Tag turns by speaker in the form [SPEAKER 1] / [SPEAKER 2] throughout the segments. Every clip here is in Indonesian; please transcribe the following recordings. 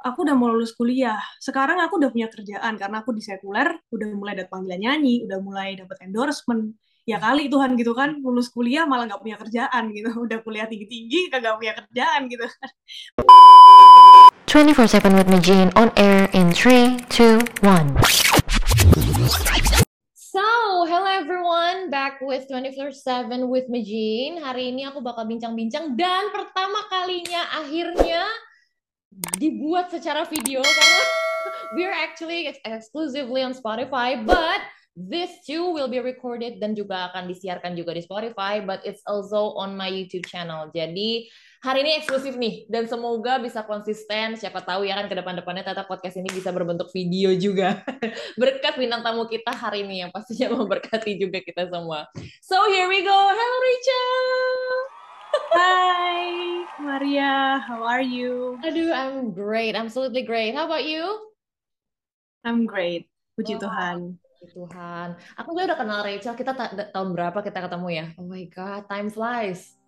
[SPEAKER 1] aku udah mau lulus kuliah. Sekarang aku udah punya kerjaan karena aku di sekuler, udah mulai dapat panggilan nyanyi, udah mulai dapat endorsement. Ya kali Tuhan gitu kan, lulus kuliah malah nggak punya kerjaan gitu. Udah kuliah tinggi-tinggi, kagak punya kerjaan gitu.
[SPEAKER 2] 24-7 with Majin on air in 3, 2, 1.
[SPEAKER 3] So, hello everyone, back with 24/7 with Majin. Hari ini aku bakal bincang-bincang dan pertama kalinya akhirnya dibuat secara video karena we're actually ex- exclusively on Spotify, but this too will be recorded dan juga akan disiarkan juga di Spotify, but it's also on my YouTube channel. Jadi hari ini eksklusif nih dan semoga bisa konsisten. Siapa tahu ya kan ke depan-depannya Tata podcast ini bisa berbentuk video juga. Berkat bintang tamu kita hari ini yang pastinya memberkati juga kita semua. So here we go. Hello Rachel.
[SPEAKER 1] Maria, how are you?
[SPEAKER 3] Aduh, I'm great. Absolutely great. How about you?
[SPEAKER 1] I'm great, puji
[SPEAKER 3] Wow.
[SPEAKER 1] Tuhan.
[SPEAKER 3] Puji Tuhan. Aku gue udah kenal Rachel. Kita ta- tahun berapa kita ketemu ya? Oh my God, time flies.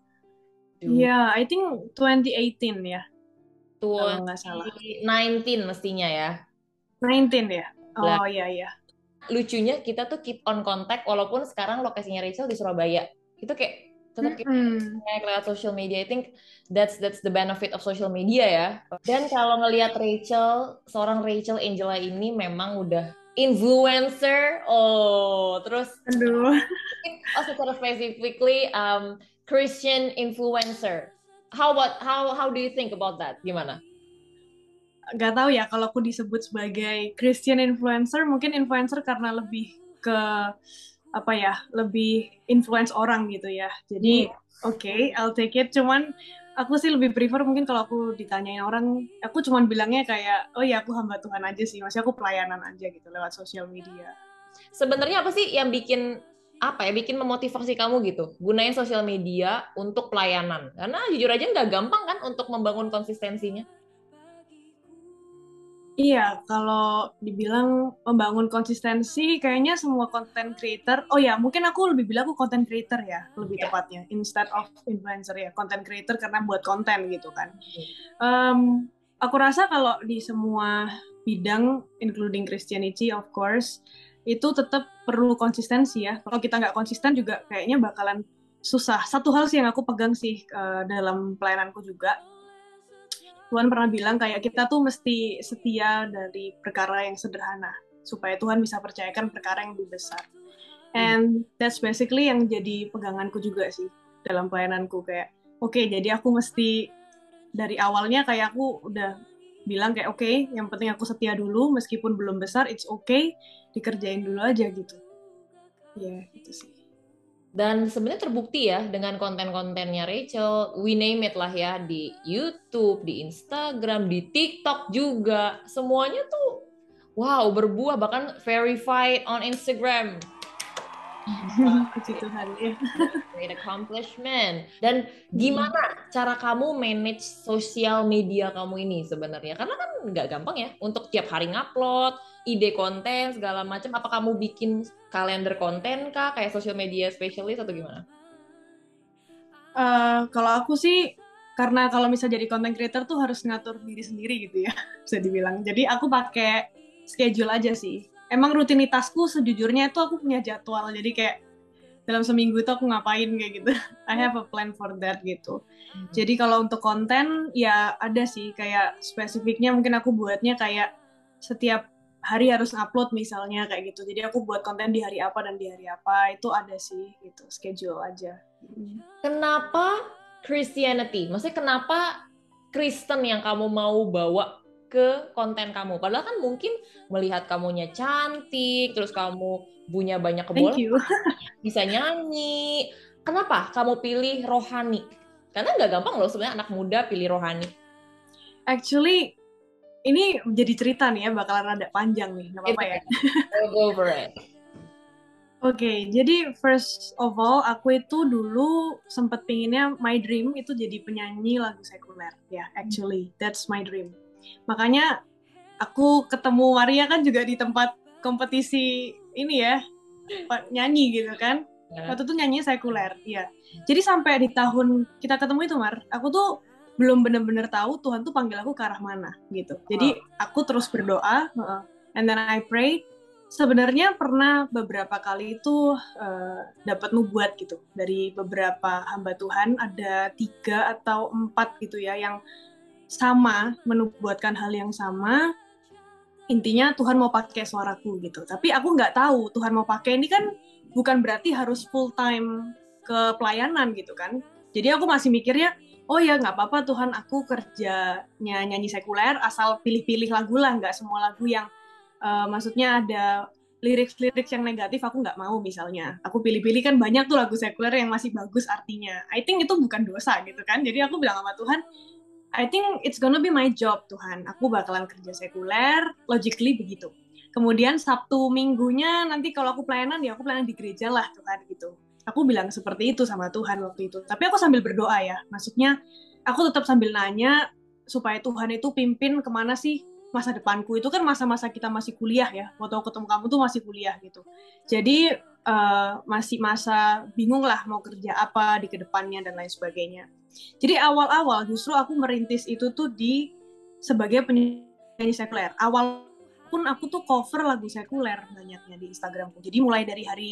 [SPEAKER 3] Duh,
[SPEAKER 1] Yeah, I think 2018 ya, kalau nggak salah.
[SPEAKER 3] 2019 mestinya ya.
[SPEAKER 1] 19 ya? Oh iya iya.
[SPEAKER 3] Lucunya kita tuh keep on contact walaupun sekarang lokasinya Rachel di Surabaya. Itu kayak tetap
[SPEAKER 1] Mm-mm.
[SPEAKER 3] connect lewat social media. I think that's that's the benefit of social media ya. Dan kalau ngelihat Rachel, seorang Rachel Angela ini memang udah influencer. Oh, terus
[SPEAKER 1] Aduh.
[SPEAKER 3] oh secara specifically um, Christian influencer. How about how how do you think about that? Gimana?
[SPEAKER 1] Gak tahu ya kalau aku disebut sebagai Christian influencer, mungkin influencer karena lebih ke apa ya, lebih influence orang gitu ya. Jadi oke, I'll take it. Cuman aku sih lebih prefer mungkin kalau aku ditanyain orang, aku cuman bilangnya kayak, oh ya aku hamba Tuhan aja sih, maksudnya aku pelayanan aja gitu lewat sosial media.
[SPEAKER 3] Sebenarnya apa sih yang bikin apa ya bikin memotivasi kamu gitu gunain sosial media untuk pelayanan karena jujur aja nggak gampang kan untuk membangun konsistensinya
[SPEAKER 1] Iya, kalau dibilang membangun konsistensi, kayaknya semua content creator, oh ya, mungkin aku lebih bilang aku content creator ya, lebih
[SPEAKER 3] Ya.
[SPEAKER 1] tepatnya, instead of influencer ya, content creator karena buat konten gitu kan. Em, aku rasa kalau di semua bidang, including Christianity of course, itu tetap perlu konsistensi ya. Kalau kita nggak konsisten juga kayaknya bakalan susah. Satu hal sih yang aku pegang sih eh, dalam pelayananku juga, Tuhan pernah bilang kayak kita tuh mesti setia dari perkara yang sederhana supaya Tuhan bisa percayakan perkara yang lebih besar. And that's basically yang jadi peganganku juga sih dalam pelayananku kayak oke jadi aku mesti dari awalnya kayak aku udah bilang kayak oke yang penting aku setia dulu meskipun belum besar it's okay dikerjain dulu aja gitu. Ya gitu sih.
[SPEAKER 3] Dan sebenarnya terbukti ya dengan konten-kontennya Rachel we name it lah ya di YouTube di Instagram di TikTok juga semuanya tuh wow berbuah bahkan verified on Instagram
[SPEAKER 1] Puji Tuhan ya.
[SPEAKER 3] Great accomplishment. Dan gimana cara kamu manage sosial media kamu ini sebenarnya? Karena kan nggak gampang ya untuk tiap hari ngupload, ide konten segala macam. Apa kamu bikin kalender konten kah, kayak social media specialist atau gimana?
[SPEAKER 1] Eh, kalau aku sih karena kalau misal jadi content creator tuh harus ngatur diri sendiri gitu ya bisa dibilang. Jadi aku pakai schedule aja sih. Emang rutinitasku sejujurnya itu aku punya jadwal. Jadi kayak dalam seminggu itu aku ngapain kayak gitu. I have a plan for that gitu. Jadi kalau untuk konten ya ada sih kayak spesifiknya mungkin aku buatnya kayak setiap hari harus upload misalnya kayak gitu. Jadi aku buat konten di hari apa dan di hari apa itu ada sih gitu schedule aja.
[SPEAKER 3] Kenapa Christianity? Maksudnya kenapa Kristen yang kamu mau bawa ke konten kamu? Padahal kan mungkin melihat kamunya cantik, terus kamu punya banyak kebolehan, bisa nyanyi. Kenapa kamu pilih rohani? Karena nggak gampang loh sebenarnya anak muda pilih rohani.
[SPEAKER 1] Actually, ini jadi cerita nih ya, bakalan rada panjang nih, nggak apa-apa ya.
[SPEAKER 3] Go go for it.
[SPEAKER 1] Oke, jadi first of all, aku itu dulu sempet pinginnya my dream itu jadi penyanyi lagu sekuler. Ya, actually, that's my dream. Makanya aku ketemu Maria kan juga di tempat kompetisi ini ya, nyanyi gitu kan.
[SPEAKER 3] Ya.
[SPEAKER 1] Waktu itu nyanyi sekuler, iya. Jadi sampai di tahun kita ketemu itu, Mar, aku tuh belum benar-benar tahu Tuhan tuh panggil aku ke arah mana gitu. Jadi aku terus berdoa, uh, and then I pray. Sebenarnya pernah beberapa kali itu uh, dapat nubuat gitu dari beberapa hamba Tuhan ada tiga atau empat gitu ya yang sama menubuatkan hal yang sama. Intinya Tuhan mau pakai suaraku gitu. Tapi aku nggak tahu Tuhan mau pakai ini kan bukan berarti harus full time ke pelayanan gitu kan. Jadi aku masih mikirnya oh ya nggak apa-apa Tuhan aku kerjanya nyanyi sekuler asal pilih-pilih lagu lah nggak semua lagu yang uh, maksudnya ada lirik-lirik yang negatif aku nggak mau misalnya. Aku pilih-pilih kan banyak tuh lagu sekuler yang masih bagus artinya. I think itu bukan dosa gitu kan? Jadi aku bilang sama Tuhan I think it's gonna be my job Tuhan. Aku bakalan kerja sekuler logically begitu. Kemudian Sabtu minggunya nanti kalau aku pelayanan ya aku pelayanan di gereja lah Tuhan gitu aku bilang seperti itu sama Tuhan waktu itu. Tapi aku sambil berdoa ya. Maksudnya aku tetap sambil nanya supaya Tuhan itu pimpin ke mana sih masa depanku. Itu kan masa-masa kita masih kuliah ya. Waktu aku ketemu kamu tuh masih kuliah gitu. Jadi uh, masih masa bingung lah mau kerja apa di ke depannya dan lain sebagainya. Jadi awal-awal justru aku merintis itu tuh di sebagai penyanyi sekuler. Awal pun aku tuh cover lagu sekuler banyaknya di Instagramku. Jadi mulai dari hari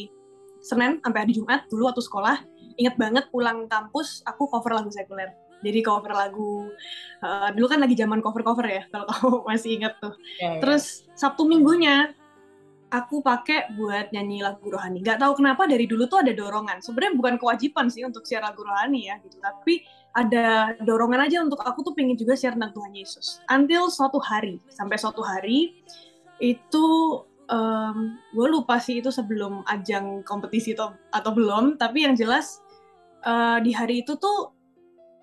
[SPEAKER 1] Senin sampai hari Jumat dulu waktu sekolah inget banget pulang kampus aku cover lagu sekuler. Jadi cover lagu uh, dulu kan lagi zaman cover cover ya kalau kamu masih inget tuh. Yeah, yeah. terus Sabtu minggunya aku pakai buat nyanyi lagu rohani. Nggak tahu kenapa dari dulu tuh ada dorongan. Sebenarnya bukan kewajiban sih untuk share lagu rohani ya gitu. Tapi ada dorongan aja untuk aku tuh pengen juga share tentang Tuhan Yesus. Until suatu hari sampai suatu hari itu um, gue lupa sih itu sebelum ajang kompetisi atau atau belum tapi yang jelas uh, di hari itu tuh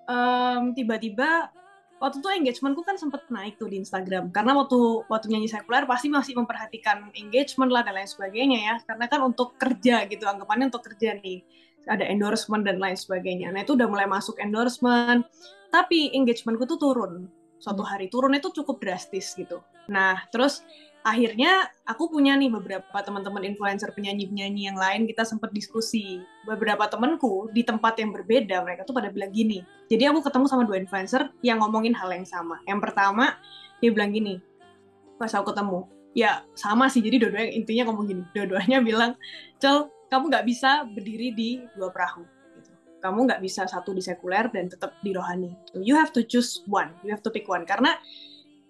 [SPEAKER 1] um, tiba-tiba waktu itu engagementku kan sempet naik tuh di Instagram. Karena waktu waktu nyanyi sekuler pasti masih memperhatikan engagement lah dan lain sebagainya ya. Karena kan untuk kerja gitu anggapannya untuk kerja nih. Ada endorsement dan lain sebagainya. Nah itu udah mulai masuk endorsement. Tapi engagementku tuh turun. Suatu hmm. hari turun itu cukup drastis gitu. Nah terus akhirnya aku punya nih beberapa teman-teman influencer penyanyi-penyanyi yang lain kita sempat diskusi. Beberapa temanku di tempat yang berbeda mereka tuh pada bilang gini. Jadi aku ketemu sama dua influencer yang ngomongin hal yang sama. Yang pertama dia bilang gini pas aku ketemu. Ya sama sih. Jadi dua-duanya intinya ngomong gini. Dua-duanya bilang cel kamu nggak bisa berdiri di dua perahu. Gitu. kamu nggak bisa satu di sekuler dan tetap di rohani. You have to choose one. You have to pick one. Karena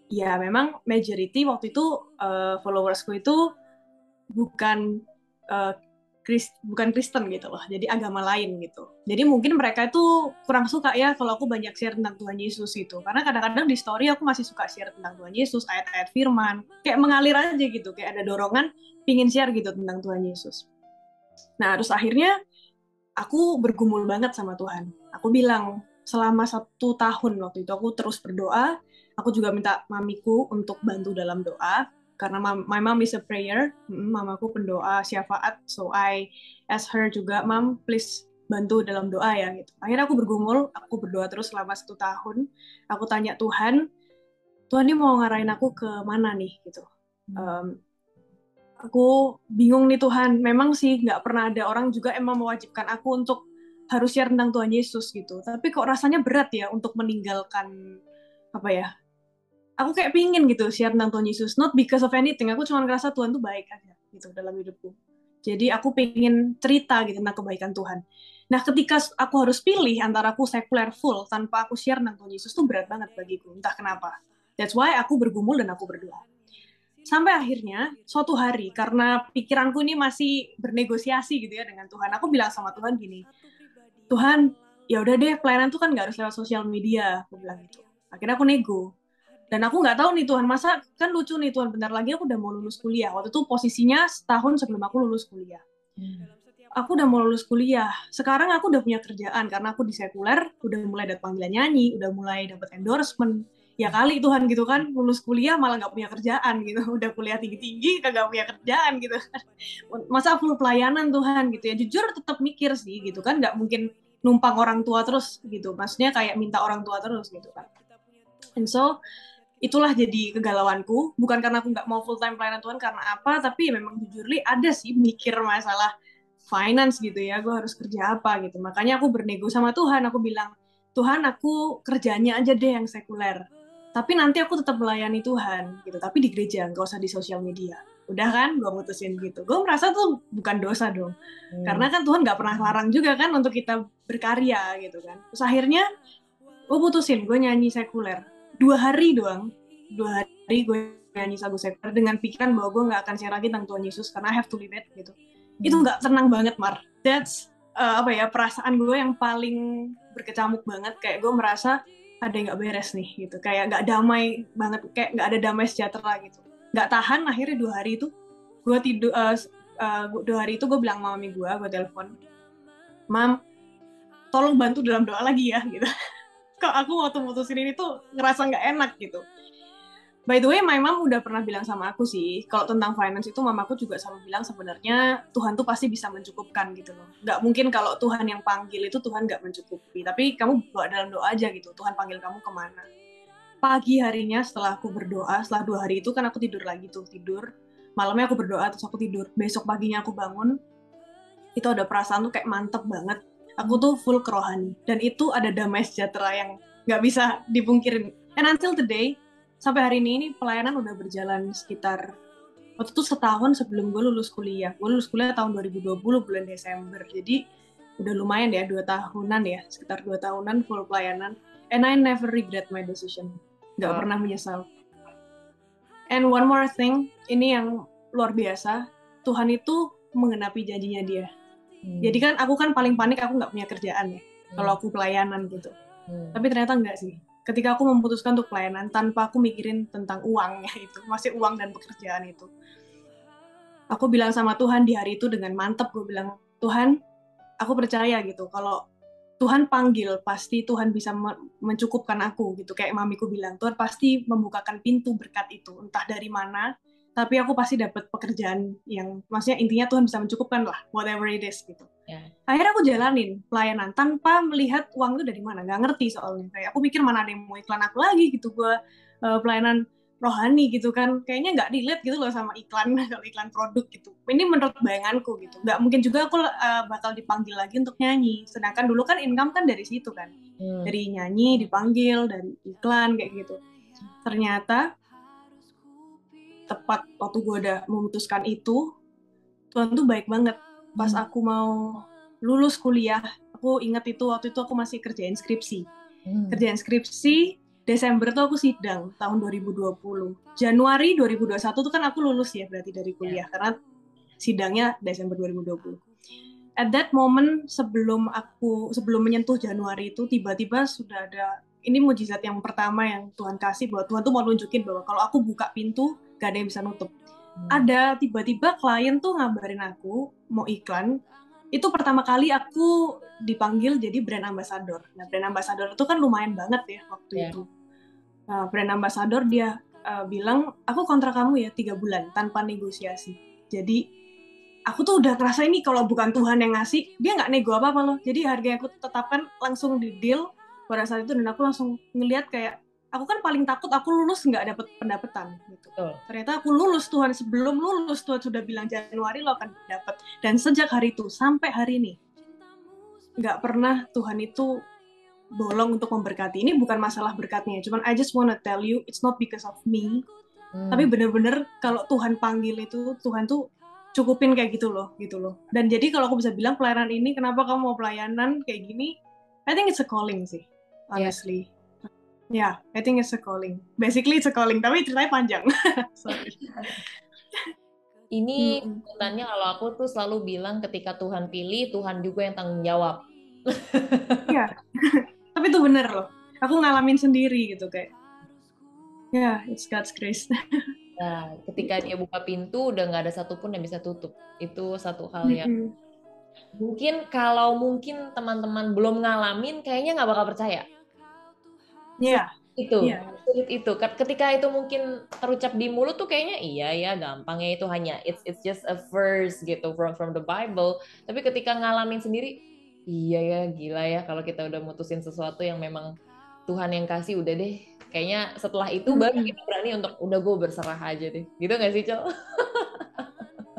[SPEAKER 1] ya memang majority waktu itu uh, followersku itu bukan uh, Krist, bukan Kristen gitu loh, jadi agama lain gitu. Jadi mungkin mereka itu kurang suka ya kalau aku banyak share tentang Tuhan Yesus gitu. Karena kadang-kadang di story aku masih suka share tentang Tuhan Yesus, ayat-ayat firman. Kayak mengalir aja gitu, kayak ada dorongan pingin share gitu tentang Tuhan Yesus. Nah, terus akhirnya aku bergumul banget sama Tuhan. Aku bilang, selama satu tahun waktu itu aku terus berdoa, aku juga minta mamiku untuk bantu dalam doa karena my mom is a prayer. Mamaku pendoa syafaat so I ask her juga mam please bantu dalam doa ya gitu. Akhirnya aku bergumul aku berdoa terus selama satu tahun. Aku tanya Tuhan Tuhan ini mau ngarahin aku ke mana nih? Gitu. Um, aku bingung nih Tuhan memang sih nggak pernah ada orang juga emang mewajibkan aku untuk harus share tentang Tuhan Yesus gitu. Tapi kok rasanya berat ya untuk meninggalkan apa ya aku kayak pingin gitu share tentang Tuhan Yesus. Not because of anything. Aku cuma ngerasa Tuhan tuh baik aja gitu dalam hidupku. Jadi aku pengen cerita gitu tentang kebaikan Tuhan. Nah ketika aku harus pilih antara aku sekuler full tanpa aku share tentang Tuhan Yesus tuh berat banget bagiku. Entah kenapa. That's why aku bergumul dan aku berdoa. Sampai akhirnya suatu hari karena pikiranku ini masih bernegosiasi gitu ya dengan Tuhan aku bilang sama Tuhan gini Tuhan ya udah deh pelayanan tuh kan nggak harus lewat sosial media aku bilang gitu. Akhirnya aku nego dan aku nggak tahu nih Tuhan masa kan lucu nih Tuhan bentar lagi aku udah mau lulus kuliah. Waktu itu posisinya setahun sebelum aku lulus kuliah. Hmm. aku udah mau lulus kuliah. Sekarang aku udah punya kerjaan karena aku di sekuler udah mulai dapat panggilan nyanyi udah mulai dapat endorsement. Ya kali Tuhan gitu kan lulus kuliah malah nggak punya kerjaan gitu. Udah kuliah tinggi tinggi kagak punya kerjaan gitu. Masa full pelayanan Tuhan gitu ya. Jujur tetap mikir sih gitu kan nggak mungkin numpang orang tua terus gitu. Maksudnya kayak minta orang tua terus gitu kan. And so itulah jadi kegalauanku. Bukan karena aku nggak mau full time pelayanan Tuhan karena apa? Tapi ya memang jujur li ada sih mikir masalah finance gitu ya. Gue harus kerja apa gitu. Makanya aku bernego sama Tuhan. Aku bilang Tuhan aku kerjanya aja deh yang sekuler. Tapi nanti aku tetap melayani Tuhan gitu. Tapi di gereja nggak usah di sosial media. Udah kan? Gue mutusin gitu. Gue merasa tuh bukan dosa dong.
[SPEAKER 3] Hmm.
[SPEAKER 1] karena kan Tuhan nggak pernah larang juga kan untuk kita berkarya gitu kan. Terus akhirnya gue putusin gue nyanyi sekuler dua hari doang. Dua hari gue nyanyi lagu sekuler dengan pikiran bahwa gue nggak akan share lagi tentang Tuhan Yesus karena I have to live it gitu. Itu nggak tenang banget Mar. That's uh, apa ya perasaan gue yang paling berkecamuk banget. Kayak gue merasa ada yang nggak beres nih gitu. Kayak nggak damai banget kayak nggak ada damai sejahtera gitu. Nggak tahan akhirnya dua hari itu gue tidur uh, uh, dua hari itu gue bilang sama mami gue gue telepon mam tolong bantu dalam doa lagi ya gitu kok aku waktu mutusin ini tuh ngerasa nggak enak gitu By the way, my mom udah pernah bilang sama aku sih, kalau tentang finance itu mamaku juga selalu bilang sebenarnya Tuhan tuh pasti bisa mencukupkan gitu loh. Nggak mungkin kalau Tuhan yang panggil itu Tuhan nggak mencukupi, tapi kamu bawa dalam doa aja gitu, Tuhan panggil kamu ke mana. Pagi harinya setelah aku berdoa, setelah dua hari itu kan aku tidur lagi tuh, tidur. Malamnya aku berdoa, terus aku tidur. Besok paginya aku bangun, itu ada perasaan tuh kayak mantep banget. Aku tuh full kerohani. Dan itu ada damai sejahtera yang nggak bisa dipungkirin. And until today, sampai hari ini, ini pelayanan udah berjalan sekitar waktu itu setahun sebelum gue lulus kuliah. Gue lulus kuliah tahun 2020 bulan Desember. Jadi udah lumayan ya dua tahunan ya, sekitar dua tahunan full pelayanan. And I never regret my decision. Gak
[SPEAKER 3] Wow.
[SPEAKER 1] pernah menyesal. And one more thing, ini yang luar biasa. Tuhan itu mengenapi janjinya dia.
[SPEAKER 3] Hmm.
[SPEAKER 1] Jadi kan aku kan paling panik aku nggak punya kerjaan ya.
[SPEAKER 3] Hmm.
[SPEAKER 1] Kalau aku pelayanan gitu.
[SPEAKER 3] Hmm.
[SPEAKER 1] Tapi ternyata enggak sih. Ketika aku memutuskan untuk pelayanan tanpa aku mikirin tentang uangnya itu, masih uang dan pekerjaan itu. Aku bilang sama Tuhan di hari itu dengan mantap, gue bilang, Tuhan, aku percaya gitu, kalau Tuhan panggil, pasti Tuhan bisa me- mencukupkan aku gitu. Kayak mamiku bilang, Tuhan pasti membukakan pintu berkat itu, entah dari mana, tapi aku pasti dapat pekerjaan yang, maksudnya intinya Tuhan bisa mencukupkan lah, whatever it is gitu.
[SPEAKER 3] Ya.
[SPEAKER 1] akhirnya aku jalanin pelayanan tanpa melihat uang itu dari mana. Nggak ngerti soalnya. Kayak aku pikir mana ada yang mau iklan aku lagi gitu. Gue uh, pelayanan rohani gitu kan. Kayaknya nggak dilihat gitu loh sama iklan kalau iklan produk gitu. Ini menurut bayanganku gitu. Nggak mungkin juga aku uh, bakal dipanggil lagi untuk nyanyi. Sedangkan dulu kan income kan dari situ kan.
[SPEAKER 3] Hmm.
[SPEAKER 1] dari nyanyi dipanggil dari iklan kayak gitu. Ternyata tepat waktu gue udah memutuskan itu Tuhan tuh baik banget. Pas
[SPEAKER 3] Hmm.
[SPEAKER 1] aku mau lulus kuliah aku ingat itu waktu itu aku masih kerjain skripsi.
[SPEAKER 3] Hmm.
[SPEAKER 1] kerjain skripsi Desember tuh aku sidang tahun 2020 Januari 2021 tuh kan aku lulus ya berarti dari kuliah karena sidangnya Desember 2020 at that moment sebelum aku sebelum menyentuh Januari itu tiba-tiba sudah ada ini mujizat yang pertama yang Tuhan kasih bahwa Tuhan tuh mau nunjukin bahwa kalau aku buka pintu gak ada yang bisa nutup.
[SPEAKER 3] Hmm.
[SPEAKER 1] ada tiba-tiba klien tuh ngabarin aku mau iklan. Itu pertama kali aku dipanggil jadi brand ambassador. Nah brand ambassador itu kan lumayan banget ya waktu
[SPEAKER 3] Ya.
[SPEAKER 1] itu. Nah, brand ambassador dia uh, bilang aku kontrak kamu ya tiga bulan tanpa negosiasi. Jadi aku tuh udah kerasa ini kalau bukan Tuhan yang ngasih dia nggak nego apa apa loh. Jadi harga yang aku tetapkan langsung di deal. Pada saat itu dan aku langsung ngelihat kayak aku kan paling takut aku lulus nggak dapet pendapatan gitu.
[SPEAKER 3] Betul.
[SPEAKER 1] ternyata aku lulus Tuhan sebelum lulus Tuhan sudah bilang Januari lo akan dapat dan sejak hari itu sampai hari ini nggak pernah Tuhan itu bolong untuk memberkati. Ini bukan masalah berkatnya cuman I just wanna tell you it's not because of me.
[SPEAKER 3] Hmm.
[SPEAKER 1] tapi bener-bener kalau Tuhan panggil itu Tuhan tuh cukupin kayak gitu loh gitu loh. Dan jadi kalau aku bisa bilang pelayanan ini kenapa kamu mau pelayanan kayak gini? I think it's a calling sih honestly ya I think it's a calling basically it's a calling tapi ceritanya panjang sorry
[SPEAKER 3] Ini
[SPEAKER 1] Mm-mm.
[SPEAKER 3] sebutannya kalau aku tuh selalu bilang ketika Tuhan pilih, Tuhan juga yang tanggung jawab.
[SPEAKER 1] Iya. Tapi itu bener loh. Aku ngalamin sendiri gitu kayak. Ya, it's God's grace.
[SPEAKER 3] Nah, ketika dia buka pintu, udah nggak ada satupun yang bisa tutup. Itu satu hal yang
[SPEAKER 1] Mm-mm.
[SPEAKER 3] mungkin kalau mungkin teman-teman belum ngalamin, kayaknya nggak bakal percaya.
[SPEAKER 1] Iya,
[SPEAKER 3] Itu,
[SPEAKER 1] Iya.
[SPEAKER 3] sulit itu. Ketika itu mungkin terucap di mulut tuh kayaknya iya ya, gampang ya itu hanya it's it's just a verse gitu from from the Bible. Tapi ketika ngalamin sendiri, iya ya, gila ya kalau kita udah mutusin sesuatu yang memang Tuhan yang kasih udah deh. Kayaknya setelah itu baru
[SPEAKER 1] Mm-mm.
[SPEAKER 3] kita berani untuk udah gue berserah aja deh. Gitu gak sih, Cel?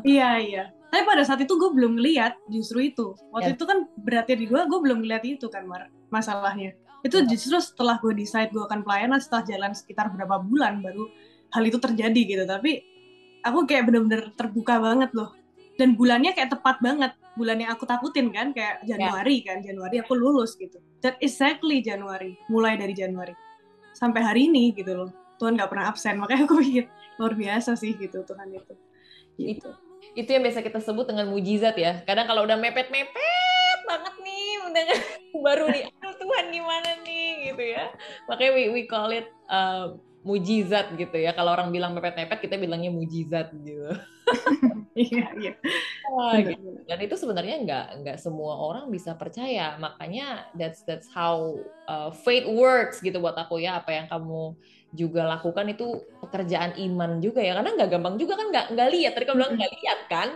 [SPEAKER 1] iya, iya. Tapi pada saat itu gue belum ngeliat justru itu. Waktu
[SPEAKER 3] Ya.
[SPEAKER 1] itu kan berarti di gue, gue belum ngeliat itu kan Mar, masalahnya. Itu justru setelah gue decide gue akan pelayanan setelah jalan sekitar berapa bulan baru hal itu terjadi gitu. Tapi aku kayak bener-bener terbuka banget loh. Dan bulannya kayak tepat banget. Bulan yang aku takutin kan kayak Januari kan. Januari aku lulus gitu. That exactly Januari. Mulai dari Januari. Sampai hari ini gitu loh. Tuhan nggak pernah absen. Makanya aku pikir luar biasa sih gitu Tuhan itu. Gitu.
[SPEAKER 3] itu yang biasa kita sebut dengan mujizat ya. Kadang kalau udah mepet-mepet banget nih udah baru nih Tuhan gimana nih? Gitu ya. Makanya we, we call it uh, mujizat gitu ya. Kalau orang bilang mepet-mepet kita bilangnya mujizat gitu.
[SPEAKER 1] Iya iya.
[SPEAKER 3] Wah, gitu. dan itu sebenarnya nggak nggak semua orang bisa percaya. Makanya that's that's how uh, faith works gitu buat aku ya. Apa yang kamu juga lakukan itu pekerjaan iman juga ya. Karena nggak gampang juga kan nggak nggak lihat. Tadi kamu bilang nggak lihat kan?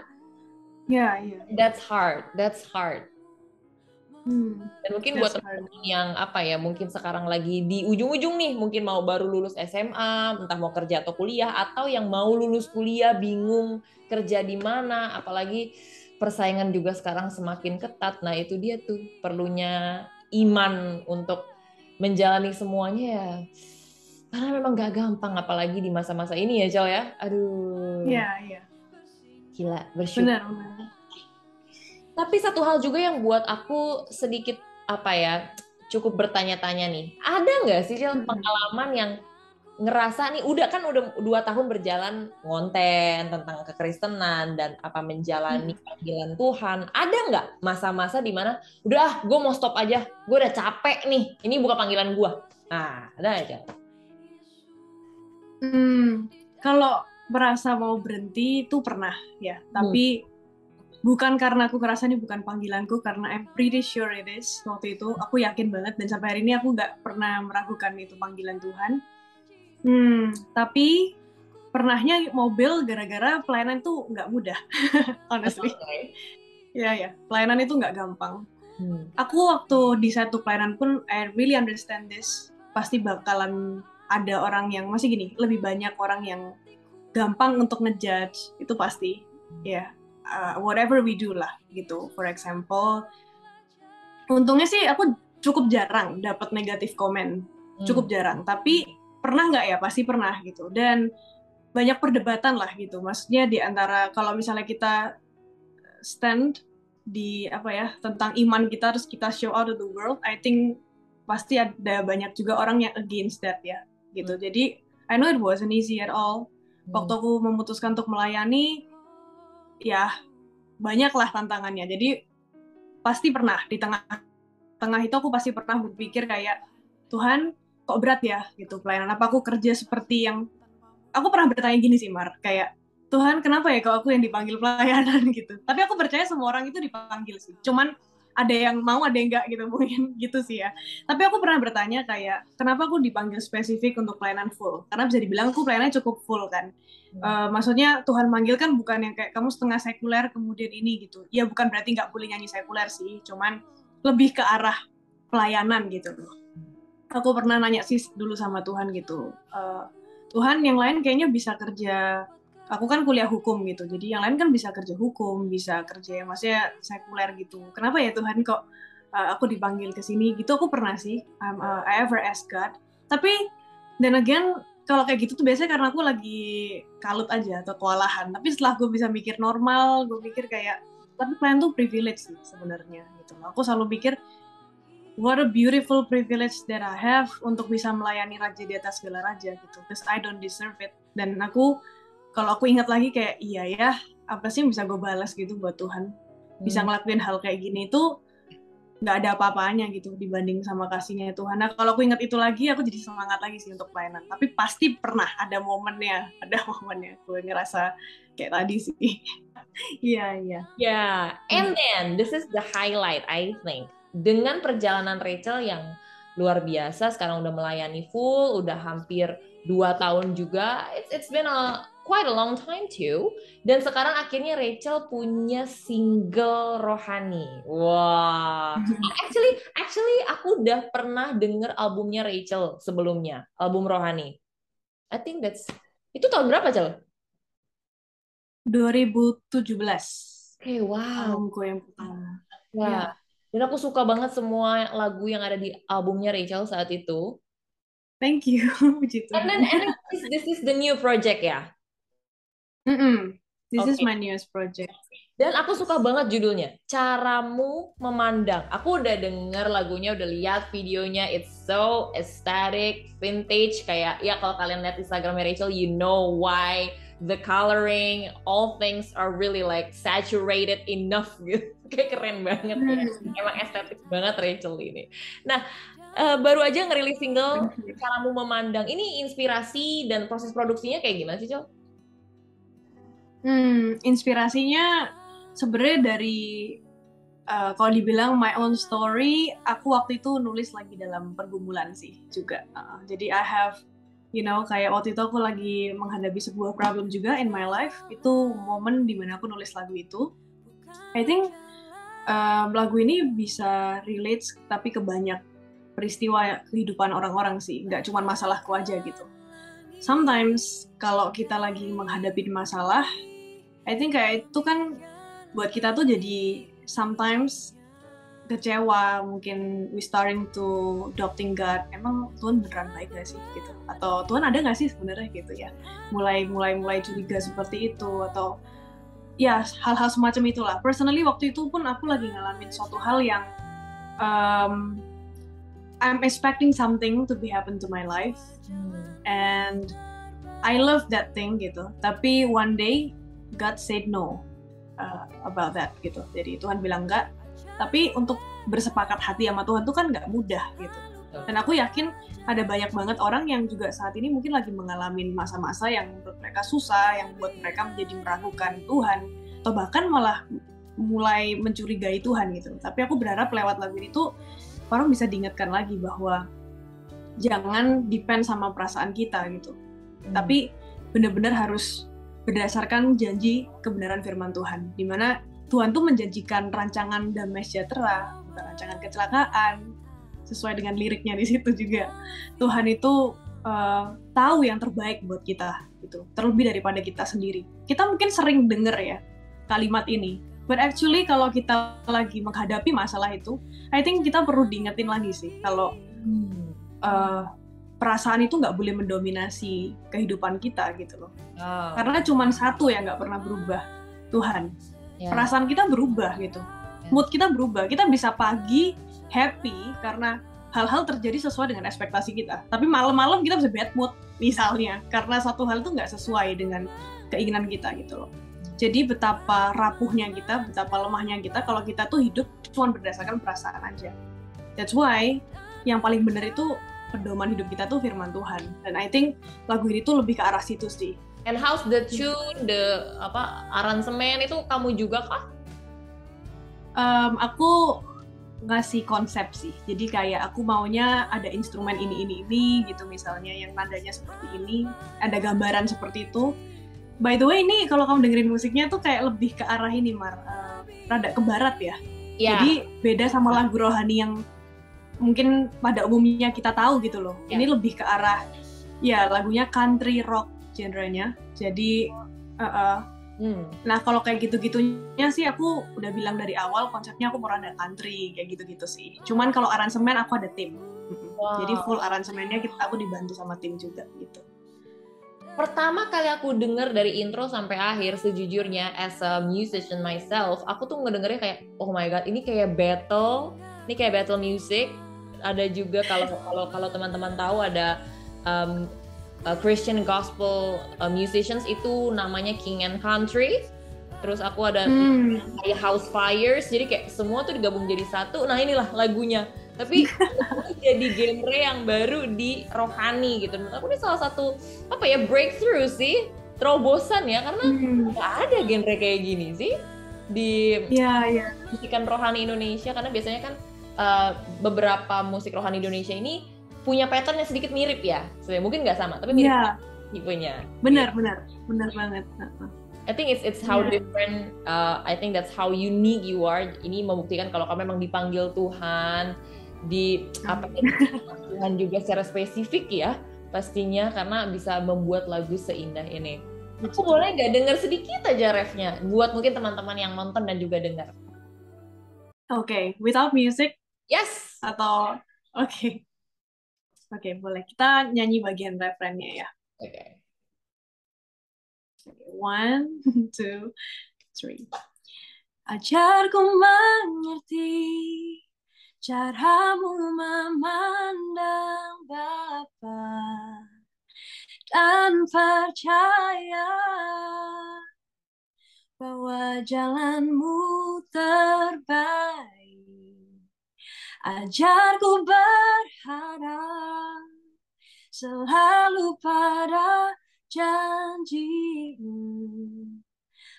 [SPEAKER 1] Ya yeah, iya. Yeah.
[SPEAKER 3] that's hard that's hard
[SPEAKER 1] Hmm,
[SPEAKER 3] Dan mungkin buat teman-teman yang apa ya, mungkin sekarang lagi di ujung-ujung nih, mungkin mau baru lulus SMA, entah mau kerja atau kuliah, atau yang mau lulus kuliah bingung kerja di mana, apalagi persaingan juga sekarang semakin ketat. Nah itu dia tuh perlunya iman untuk menjalani semuanya ya. Karena memang gak gampang, apalagi di masa-masa ini ya, Cel ya. Aduh.
[SPEAKER 1] Iya, iya.
[SPEAKER 3] Gila, bersyukur.
[SPEAKER 1] Benar, benar
[SPEAKER 3] tapi satu hal juga yang buat aku sedikit apa ya cukup bertanya-tanya nih. Ada nggak sih Cil, pengalaman yang ngerasa nih udah kan udah dua tahun berjalan ngonten tentang kekristenan dan apa menjalani panggilan Tuhan. Ada nggak masa-masa di mana udah ah gue mau stop aja, gue udah capek nih, ini bukan panggilan gue. Nah ada aja.
[SPEAKER 1] Hmm, kalau merasa mau berhenti itu pernah ya, tapi bukan karena aku ngerasa ini bukan panggilanku karena I'm pretty sure it is. Waktu itu aku yakin banget dan sampai hari ini aku nggak pernah meragukan itu panggilan Tuhan. Hmm tapi pernahnya mobil gara-gara pelayanan tuh nggak mudah honestly. Okay. ya ya pelayanan itu nggak gampang. Hmm. aku waktu di satu pelayanan pun I really understand this. Pasti bakalan ada orang yang masih gini lebih banyak orang yang gampang untuk ngejudge itu pasti. Ya. yeah uh, whatever we do lah gitu. For example, untungnya sih aku cukup jarang dapat negatif komen, hmm. cukup jarang. Tapi pernah nggak ya? Pasti pernah gitu. Dan banyak perdebatan lah gitu. Maksudnya di antara kalau misalnya kita stand di apa ya tentang iman kita terus kita show out to the world, I think pasti ada banyak juga orang yang against that ya gitu. Hmm. Jadi I know it wasn't easy at all. Waktu hmm. aku memutuskan untuk melayani, ya banyaklah tantangannya. Jadi pasti pernah di tengah tengah itu aku pasti pernah berpikir kayak Tuhan kok berat ya? Gitu pelayanan. Apa aku kerja seperti yang aku pernah bertanya gini sih Mar kayak Tuhan kenapa ya kalau aku yang dipanggil pelayanan? Gitu. Tapi aku percaya semua orang itu dipanggil sih. Cuman ada yang mau ada yang enggak gitu mungkin gitu sih ya. Tapi aku pernah bertanya kayak kenapa aku dipanggil spesifik untuk pelayanan full? Karena bisa dibilang aku pelayanannya cukup full kan. Hmm. uh, maksudnya Tuhan manggil kan bukan yang kayak kamu setengah sekuler kemudian ini gitu. Ya bukan berarti nggak boleh nyanyi sekuler sih cuman lebih ke arah pelayanan gitu. Loh aku pernah nanya sih dulu sama Tuhan gitu uh, Tuhan yang lain kayaknya bisa kerja aku kan kuliah hukum gitu. Jadi yang lain kan bisa kerja hukum bisa kerja yang maksudnya sekuler gitu. Kenapa ya Tuhan kok uh, aku dipanggil ke sini? Gitu aku pernah sih. Um, uh, I ever ask God. Tapi dan again kalau kayak gitu tuh biasanya karena aku lagi kalut aja atau kewalahan. Tapi setelah gue bisa mikir normal gue pikir kayak tapi plan tuh privilege sih sebenarnya gitu aku selalu pikir what a beautiful privilege that I have untuk bisa melayani raja di atas segala raja gitu. Because I don't deserve it. Dan aku kalau aku ingat lagi kayak iya ya apa sih yang bisa gue balas gitu buat Tuhan bisa hmm. ngelakuin hal kayak gini itu nggak ada apa-apanya gitu dibanding sama kasihnya Tuhan. Nah kalau aku ingat itu lagi aku jadi semangat lagi sih untuk pelayanan. Tapi pasti pernah ada momennya, ada momennya gue ngerasa kayak tadi sih. Iya iya.
[SPEAKER 3] Ya, and then this is the highlight I think. Dengan perjalanan Rachel yang luar biasa, sekarang udah melayani full, udah hampir dua tahun juga. It's it's been a quite a long time too. Dan sekarang akhirnya Rachel punya single rohani. Wah. Wow. Actually, actually aku udah pernah denger albumnya Rachel sebelumnya, album rohani. I think that's itu tahun berapa, Cel?
[SPEAKER 1] 2017. Oke,
[SPEAKER 3] okay, wow.
[SPEAKER 1] Albumku yang pertama.
[SPEAKER 3] Wow. Ya. Dan aku suka banget semua lagu yang ada di albumnya Rachel saat itu.
[SPEAKER 1] Thank you, puji
[SPEAKER 3] And then,
[SPEAKER 1] Tuhan.
[SPEAKER 3] and then this, this is the new project ya.
[SPEAKER 1] Mm-mm. This is
[SPEAKER 3] Oke.
[SPEAKER 1] my newest project.
[SPEAKER 3] Dan aku suka banget judulnya, Caramu Memandang. Aku udah denger lagunya, udah lihat videonya, it's so aesthetic, vintage, kayak ya kalau kalian lihat Instagramnya Rachel, you know why the coloring, all things are really like saturated enough gitu. Kayak keren banget ya.
[SPEAKER 1] Hmm.
[SPEAKER 3] Emang estetik banget Rachel ini. Nah, eh, baru aja ngerilis single. Caramu Memandang. Ini inspirasi dan proses produksinya kayak gimana sih, Cel?
[SPEAKER 1] Hmm, inspirasinya sebenarnya dari eh, kalau dibilang my own story, aku waktu itu nulis lagi dalam pergumulan sih juga. Uh, jadi I have, you know, kayak waktu itu aku lagi menghadapi sebuah problem juga in my life. Itu momen di mana aku nulis lagu itu. I think um, lagu ini bisa relate tapi ke banyak peristiwa kehidupan orang-orang sih, nggak cuma masalahku aja gitu. Sometimes kalau kita lagi menghadapi masalah, I think kayak itu kan buat kita tuh jadi sometimes kecewa, mungkin we starting to doubting God. Emang Tuhan beneran baik gak sih gitu? Atau Tuhan ada gak sih sebenarnya gitu ya? Mulai mulai mulai curiga seperti itu atau ya hal-hal semacam itulah. Personally waktu itu pun aku lagi ngalamin suatu hal yang um, I'm expecting something to be happen to my life and I love that thing gitu. Tapi one day God said no uh, about that gitu. Jadi Tuhan bilang enggak. Tapi untuk bersepakat hati sama Tuhan tuh kan nggak mudah gitu. Dan aku yakin ada banyak banget orang yang juga saat ini mungkin lagi mengalami masa-masa yang menurut mereka susah, yang buat mereka menjadi meragukan Tuhan, atau bahkan malah mulai mencurigai Tuhan gitu. Tapi aku berharap lewat lagu ini tuh orang bisa diingatkan lagi bahwa jangan depend sama perasaan kita gitu. Tapi benar-benar harus berdasarkan janji kebenaran firman Tuhan, di mana Tuhan tuh menjanjikan rancangan damai sejahtera, bukan rancangan kecelakaan, sesuai dengan liriknya di situ juga. Tuhan itu uh, tahu yang terbaik buat kita, gitu. Terlebih daripada kita sendiri. Kita mungkin sering dengar ya kalimat ini, but actually kalau kita lagi menghadapi masalah itu, I think kita perlu diingetin lagi sih kalau uh, perasaan itu nggak boleh mendominasi kehidupan kita gitu loh.
[SPEAKER 3] Oh,
[SPEAKER 1] Karena cuma satu yang nggak pernah berubah, Tuhan.
[SPEAKER 3] ya.
[SPEAKER 1] Perasaan kita berubah gitu, mood kita berubah. Kita bisa pagi happy karena hal-hal terjadi sesuai dengan ekspektasi kita. Tapi malam-malam kita bisa bad mood misalnya karena satu hal itu nggak sesuai dengan keinginan kita gitu loh. Jadi betapa rapuhnya kita, betapa lemahnya kita kalau kita tuh hidup cuma berdasarkan perasaan aja. That's why yang paling benar itu pedoman hidup kita tuh firman Tuhan. Dan I think lagu ini tuh lebih ke arah situ sih.
[SPEAKER 3] And how's the tune, the apa aransemen itu kamu juga kah?
[SPEAKER 1] Em, aku ngasih konsep sih. Jadi kayak aku maunya ada instrumen ini ini ini gitu misalnya yang nadanya seperti ini, ada gambaran seperti itu. By the way ini kalau kamu dengerin musiknya tuh kayak lebih ke arah ini Mar, eh, rada ke barat ya.
[SPEAKER 3] Ya.
[SPEAKER 1] Jadi beda sama lagu rohani yang mungkin pada umumnya kita tahu gitu loh.
[SPEAKER 3] Ya.
[SPEAKER 1] Ini lebih ke arah ya lagunya country rock genrenya. Jadi eh, eh,
[SPEAKER 3] Hmm.
[SPEAKER 1] Nah kalau kayak gitu-gitunya sih aku udah bilang dari awal konsepnya aku mau rada country kayak gitu-gitu sih. Cuman kalau aransemen aku ada tim.
[SPEAKER 3] Wow.
[SPEAKER 1] Jadi full aransemennya kita aku dibantu sama tim juga gitu.
[SPEAKER 3] Pertama kali aku denger dari intro sampai akhir sejujurnya as a musician myself, aku tuh ngedengernya kayak oh my god, ini kayak battle, ini kayak battle music. Ada juga kalau kalau kalau teman-teman tahu ada um, uh, Christian gospel uh, musicians itu namanya King and Country. Terus aku ada
[SPEAKER 1] Hmm.
[SPEAKER 3] kayak House Fires, jadi kayak semua tuh digabung jadi satu. Nah inilah lagunya. Tapi jadi genre yang baru di rohani gitu. Menurut aku ini salah satu apa ya breakthrough sih, terobosan ya karena
[SPEAKER 1] Hmm.
[SPEAKER 3] nggak ada genre kayak gini sih di
[SPEAKER 1] Ya ya.
[SPEAKER 3] musikan rohani Indonesia karena biasanya kan uh, beberapa musik rohani Indonesia ini punya pattern yang sedikit mirip ya. Sebenarnya mungkin nggak sama, tapi mirip
[SPEAKER 1] Ya
[SPEAKER 3] tipenya.
[SPEAKER 1] benar benar benar banget.
[SPEAKER 3] I think it's it's how
[SPEAKER 1] Yeah.
[SPEAKER 3] different. Uh, I think that's how unique you are. Ini membuktikan kalau kamu memang dipanggil Tuhan, di apa Tuhan juga secara spesifik ya pastinya karena bisa membuat lagu seindah ini. Aku boleh gak denger sedikit aja refnya buat mungkin teman-teman yang nonton dan juga dengar.
[SPEAKER 1] Oke, without music
[SPEAKER 3] Yes.
[SPEAKER 1] atau oke. Oke, boleh. Kita nyanyi bagian refrennya ya.
[SPEAKER 3] Oke.
[SPEAKER 1] One, two, three. Ajarku mengerti caramu memandang Bapa dan percaya bahwa jalanmu terbaik. Ajarku berharap selalu pada janjimu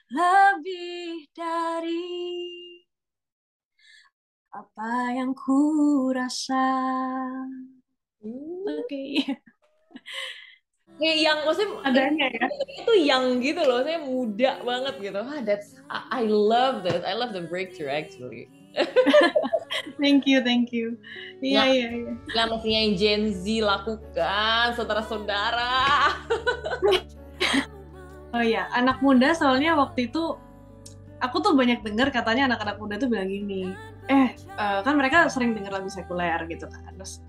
[SPEAKER 1] lebih dari apa yang ku rasa. Oke,
[SPEAKER 3] Kayak yang maksudnya
[SPEAKER 1] adanya ya.
[SPEAKER 3] itu yang gitu loh, saya muda banget gitu. Ah, that's I, I love this. I love the breakthrough actually.
[SPEAKER 1] Thank you, thank you. Iya,
[SPEAKER 3] Nah.
[SPEAKER 1] iya, iya.
[SPEAKER 3] Yang mestinya yang Gen Z lakukan, saudara-saudara.
[SPEAKER 1] Oh iya, anak muda soalnya waktu itu aku tuh banyak dengar katanya anak-anak muda tuh bilang gini, eh eh, kan mereka sering denger lagu sekuler gitu kan, terus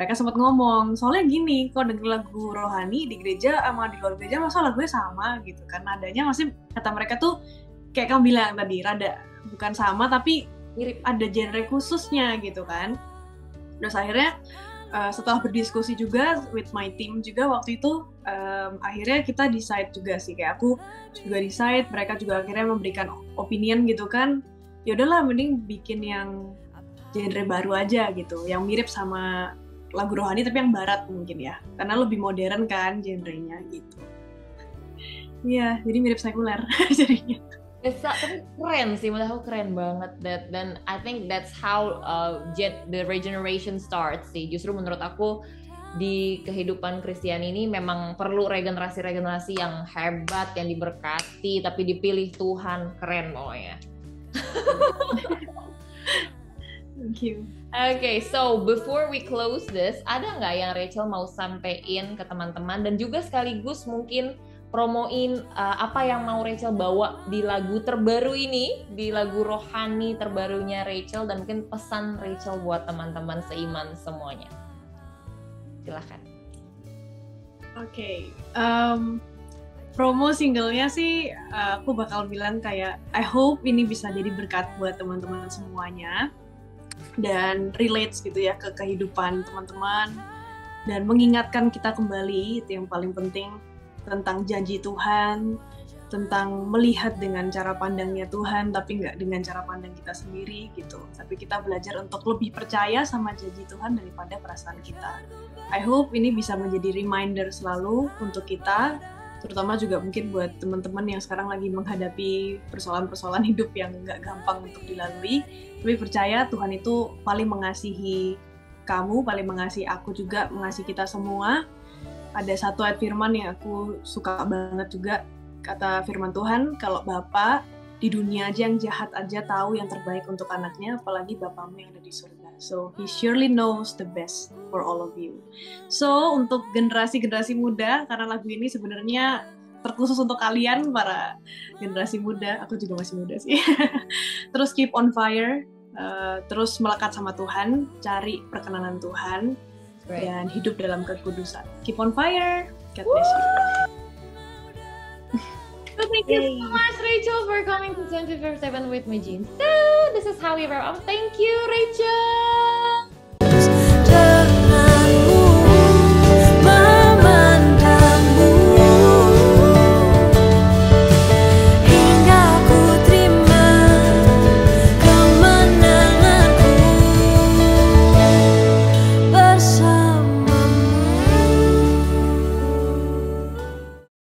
[SPEAKER 1] mereka sempat ngomong, soalnya gini, kalau denger lagu rohani di gereja sama di luar gereja masa lagunya sama gitu kan, nadanya masih kata mereka tuh kayak kamu bilang tadi, rada bukan sama tapi
[SPEAKER 3] Mirip.
[SPEAKER 1] ada genre khususnya gitu kan. Terus akhirnya uh, setelah berdiskusi juga with my team juga waktu itu um, akhirnya kita decide juga sih kayak aku juga decide mereka juga akhirnya memberikan opinion gitu kan ya udahlah mending bikin yang genre baru aja gitu yang mirip sama lagu rohani tapi yang barat mungkin ya karena lebih modern kan genrenya gitu Iya, jadi mirip sekuler jadinya.
[SPEAKER 3] Bisa, tapi keren sih, menurut aku keren banget. That, dan I think that's how uh, gen- the regeneration starts sih. Justru menurut aku di kehidupan Kristen ini memang perlu regenerasi-regenerasi yang hebat, yang diberkati, tapi dipilih Tuhan. Keren pokoknya.
[SPEAKER 1] Thank you.
[SPEAKER 3] Oke, so before we close this, ada nggak yang Rachel mau sampein ke teman-teman dan juga sekaligus mungkin promoin uh, apa yang mau Rachel bawa di lagu terbaru ini, di lagu rohani terbarunya Rachel dan mungkin pesan Rachel buat teman-teman seiman semuanya. Silahkan.
[SPEAKER 1] Oke, um, promo singlenya sih uh, aku bakal bilang kayak I hope ini bisa jadi berkat buat teman-teman semuanya dan relates gitu ya ke kehidupan teman-teman dan mengingatkan kita kembali itu yang paling penting tentang janji Tuhan, tentang melihat dengan cara pandangnya Tuhan, tapi nggak dengan cara pandang kita sendiri gitu. Tapi kita belajar untuk lebih percaya sama janji Tuhan daripada perasaan kita. I hope ini bisa menjadi reminder selalu untuk kita, terutama juga mungkin buat teman-teman yang sekarang lagi menghadapi persoalan-persoalan hidup yang nggak gampang untuk dilalui. Tapi percaya Tuhan itu paling mengasihi kamu, paling mengasihi aku juga, mengasihi kita semua. Ada satu ayat firman yang aku suka banget juga, kata firman Tuhan, kalau Bapak di dunia aja yang jahat aja tahu yang terbaik untuk anaknya, apalagi Bapakmu yang ada di surga. So, he surely knows the best for all of you. So, untuk generasi-generasi muda, karena lagu ini sebenarnya terkhusus untuk kalian, para generasi muda, aku juga masih muda sih. terus keep on fire, uh, terus melekat sama Tuhan, cari perkenanan Tuhan,
[SPEAKER 3] Right.
[SPEAKER 1] dan hidup dalam kekudusan. Keep on fire. God bless you.
[SPEAKER 3] So thank you
[SPEAKER 1] Yay.
[SPEAKER 3] so much, Rachel, for coming to 24/7 with me, Jean. So this is how we wrap up. Thank you, Rachel.